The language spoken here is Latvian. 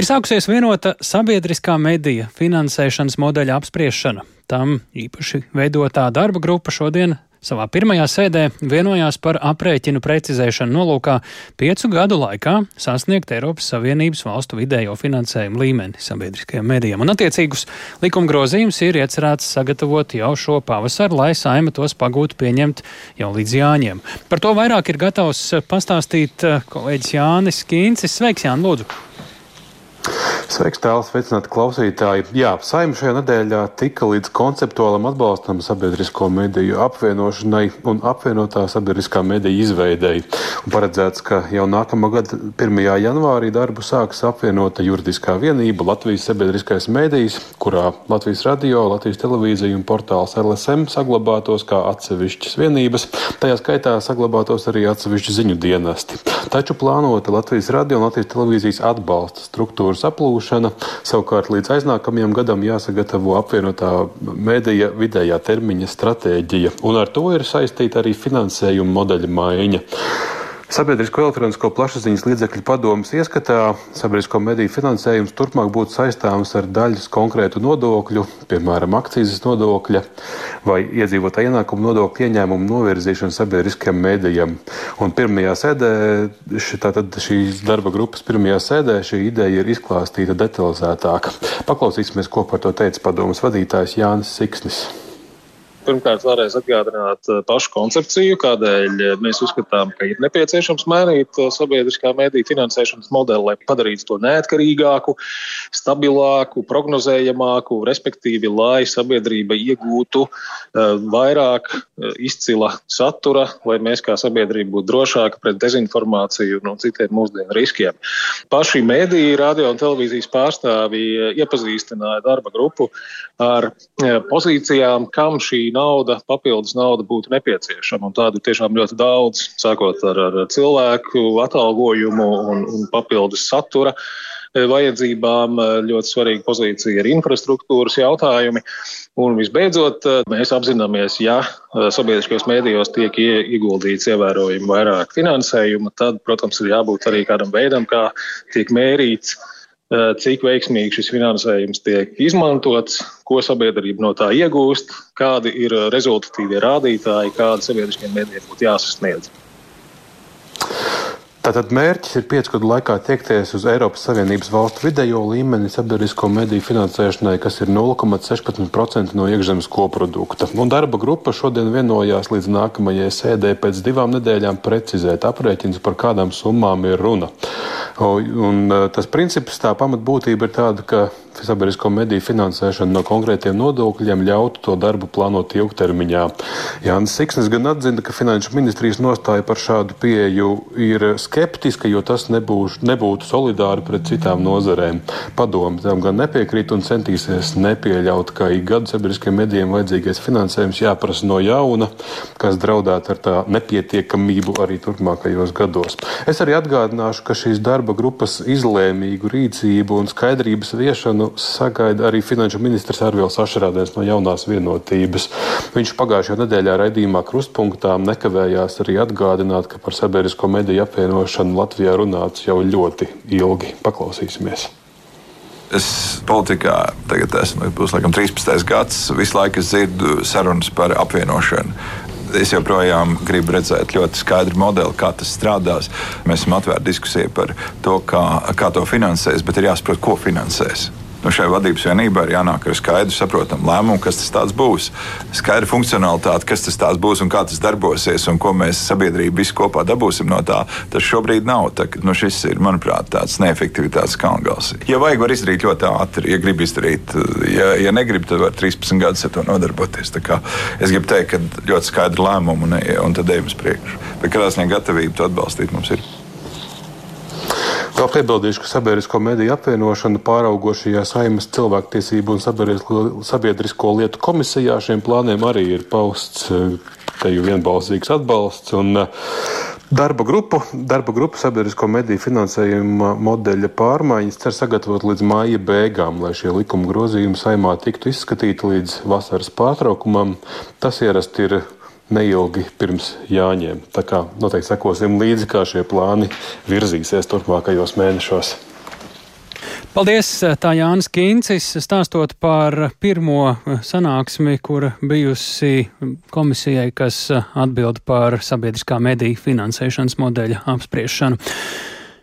Ir sākusies vienota sabiedriskā medija finansēšanas modeļa apspriešana. Tam īpaši veidotā darba grupa šodien savā pirmajā sēdē vienojās par aprēķinu precizēšanu nolūkā piecu gadu laikā sasniegt Eiropas Savienības valstu vidējo finansējumu līmeni sabiedriskajiem medijiem. Un attiecīgus likuma grozījumus ir iecerēts sagatavot jau šo pavasaru, lai saima tos pagūtu pieņemt jau līdz Jāņiem. Par to vairāk ir gatavs pastāstīt eh, kolēģis Jānis Kīncis. Sveiks, Jāni, lūdzu! Sveiks, tēls, sveicināti klausītāji. Jā, saima šajā nedēļā tika līdz konceptuālam atbalstam sabiedrisko mediju apvienošanai un apvienotā sabiedriskā mediju izveidēji. Un paredzēts, ka jau nākamā gada 1. janvārī darbu sāks apvienota juridiskā vienība Latvijas sabiedriskais medijs, kurā Latvijas radio, Latvijas televīzija un portāls LSM saglabātos kā atsevišķas vienības. Tajā skaitā saglabātos arī atsevišķi ziņu dienesti. Taču plānota Latvijas radio un Latvijas televīzijas atbalsta struktūras aplūšana iegūšana. Savukārt līdz aiznākamajam gadam jāsagatavo apvienotā mēdīja vidējā termiņa stratēģija, un ar to ir saistīta arī finansējuma modeļa maiņa. Sabiedrisko elektronisko plašsaziņas līdzekļu padomus ieskatā sabiedrisko mediju finansējums turpmāk būtu saistāms ar daļas konkrētu nodokļu, piemēram, akcijas nodokļa vai iedzīvotāja ienākuma nodokļu ieņēmumu novirzīšanu sabiedriskajam medijam. Un pirmajā sēdē, tātad šīs darba grupas pirmajā sēdē, šī ideja ir izklāstīta detalizētāk. Paklausīsimies, ko par to teica padomus vadītājs Jānis Siksnis. Pirmkārt, vēlreiz atgādināt eh, pašu koncepciju, kādēļ eh, mēs uzskatām, ka ir nepieciešams mainīt eh, sabiedriskā mediju finansēšanas modeli, lai padarītu to neatkarīgāku, stabilāku, prognozējamāku, respektīvi, lai sabiedrība iegūtu vairāk izcila satura, lai mēs kā sabiedrība būtu drošāki pret dezinformāciju un no citiem mūsdienu riskiem. Paši mediji, radio un televīzijas pārstāvji iepazīstināja darba grupu ar pozīcijām, kam šī nauda, papildus nauda būtu nepieciešama. Un tādu tiešām ļoti daudz, sākot ar, ar cilvēku atalgojumu un, un papildus satura e, vajadzībām. E, ļoti svarīga pozīcija ir infrastruktūras jautājumi. Un visbeidzot, e, mēs apzināmies, ja sabiedriskajos mēdījos tiek ieguldīts ievērojami vairāk finansējuma, tad, protams, ir jābūt arī kādam veidam, kā tiek mērīts Eh, cik veiksmīgi šis finansējums tiek izmantots, ko sabiedrība no tā iegūst, kādi ir rezultatīvie rādītāji, kādi sabiedriskiem mēdījiem būtu jāsasniedz. Tātad mērķis ir piecu gadu laikā tiekties uz Eiropas Savienības valstu vidējo līmeni sabiedrisko mediju finansēšanai, kas ir 0,16% no iekšzemes koprodukta. Un darba grupa šodien vienojās līdz nākamajai sēdē pēc divām nedēļām precizēt aprēķins, par kādām summām ir runa. Un e, tas princips, tā pamatbūtība ir tāda, ka sabiedrisko mediju finansēšana no konkrētiem nodokļiem ļautu to darbu plānot ilgtermiņā. Jānis Siksnis gan atzina, ka Finanšu ministrijas nostāja par šādu pieeju ir skeptiska, jo tas nebūs, nebūtu solidāri pret citām nozarēm. Padomi tam gan nepiekrīt un centīsies nepieļaut, ka ik gadu sabiedriskiem medijiem vajadzīgais finansējums jāprasa no jauna, kas draudētu ar tā nepietiekamību arī turpmākajos gados. Es arī atgādināšu, ka šīs darba grupas izlēmīgu rīcību un skaidrības viešanu sagaida arī finanšu ministrs Arvils Ašarādēns no jaunās vienotības. Viņš pagājušajā nedēļā raidījumā Krustpunktā nekavējās arī atgādināt, ka par sabiedrisko mediju apvienošanu Latvijā runāts jau ļoti ilgi. Paklausīsimies! Es politikā tagad esmu, būs laikam 13. gads, visu laiku dzirdu sarunas par apvienošanu es joprojām gribu redzēt ļoti skaidru modeli, kā tas strādās. Mēs esam atvērti diskusijai par to, kā, kā to finansēs, bet ir jāsaprot, ko finansēs nu, šai vadības vienībai ir jānāk ar skaidru, saprotamu lēmumu, kas tas būs. Skaidra funkcionalitāte, kas tas būs un kā tas darbosies, un ko mēs sabiedrība visi kopā dabūsim no tā. Tas šobrīd nav. Tā, nu, šis ir, manuprāt, tāds neefektivitātes kalngals. Ja vajag, var izdarīt ļoti ātri, ja grib izdarīt. Ja, ja negrib, tad var 13 gadus ar to nodarboties. Es gribu teikt, ka ļoti skaidra lēmuma un, un tad ejam uz priekšu. Bet kādā ziņā gatavība to atbalstīt mums ir. Vēl piebildīšu, ka sabiedrisko mediju apvienošana pāraugošajā saimas cilvēktiesību un sabiedrisko, lietu komisijā šiem plāniem arī ir pausts eh, teju vienbalsīgs atbalsts. Un, eh, Darba grupu, darba grupu sabiedrisko mediju finansējuma modeļa pārmaiņas cer sagatavot līdz māja beigām, lai šie likuma grozījumi saimā tiktu izskatīti līdz vasaras pārtraukumam. Tas ierasti ir neilgi pirms Jāņiem. Tā kā noteikti sekosim līdzi, kā šie plāni virzīsies turpmākajos mēnešos. Paldies, tā Jānis Kīncis, stāstot par pirmo sanāksmi, kur bijusi komisijai, kas atbild par sabiedriskā mediju finansēšanas modeļa apspriešanu.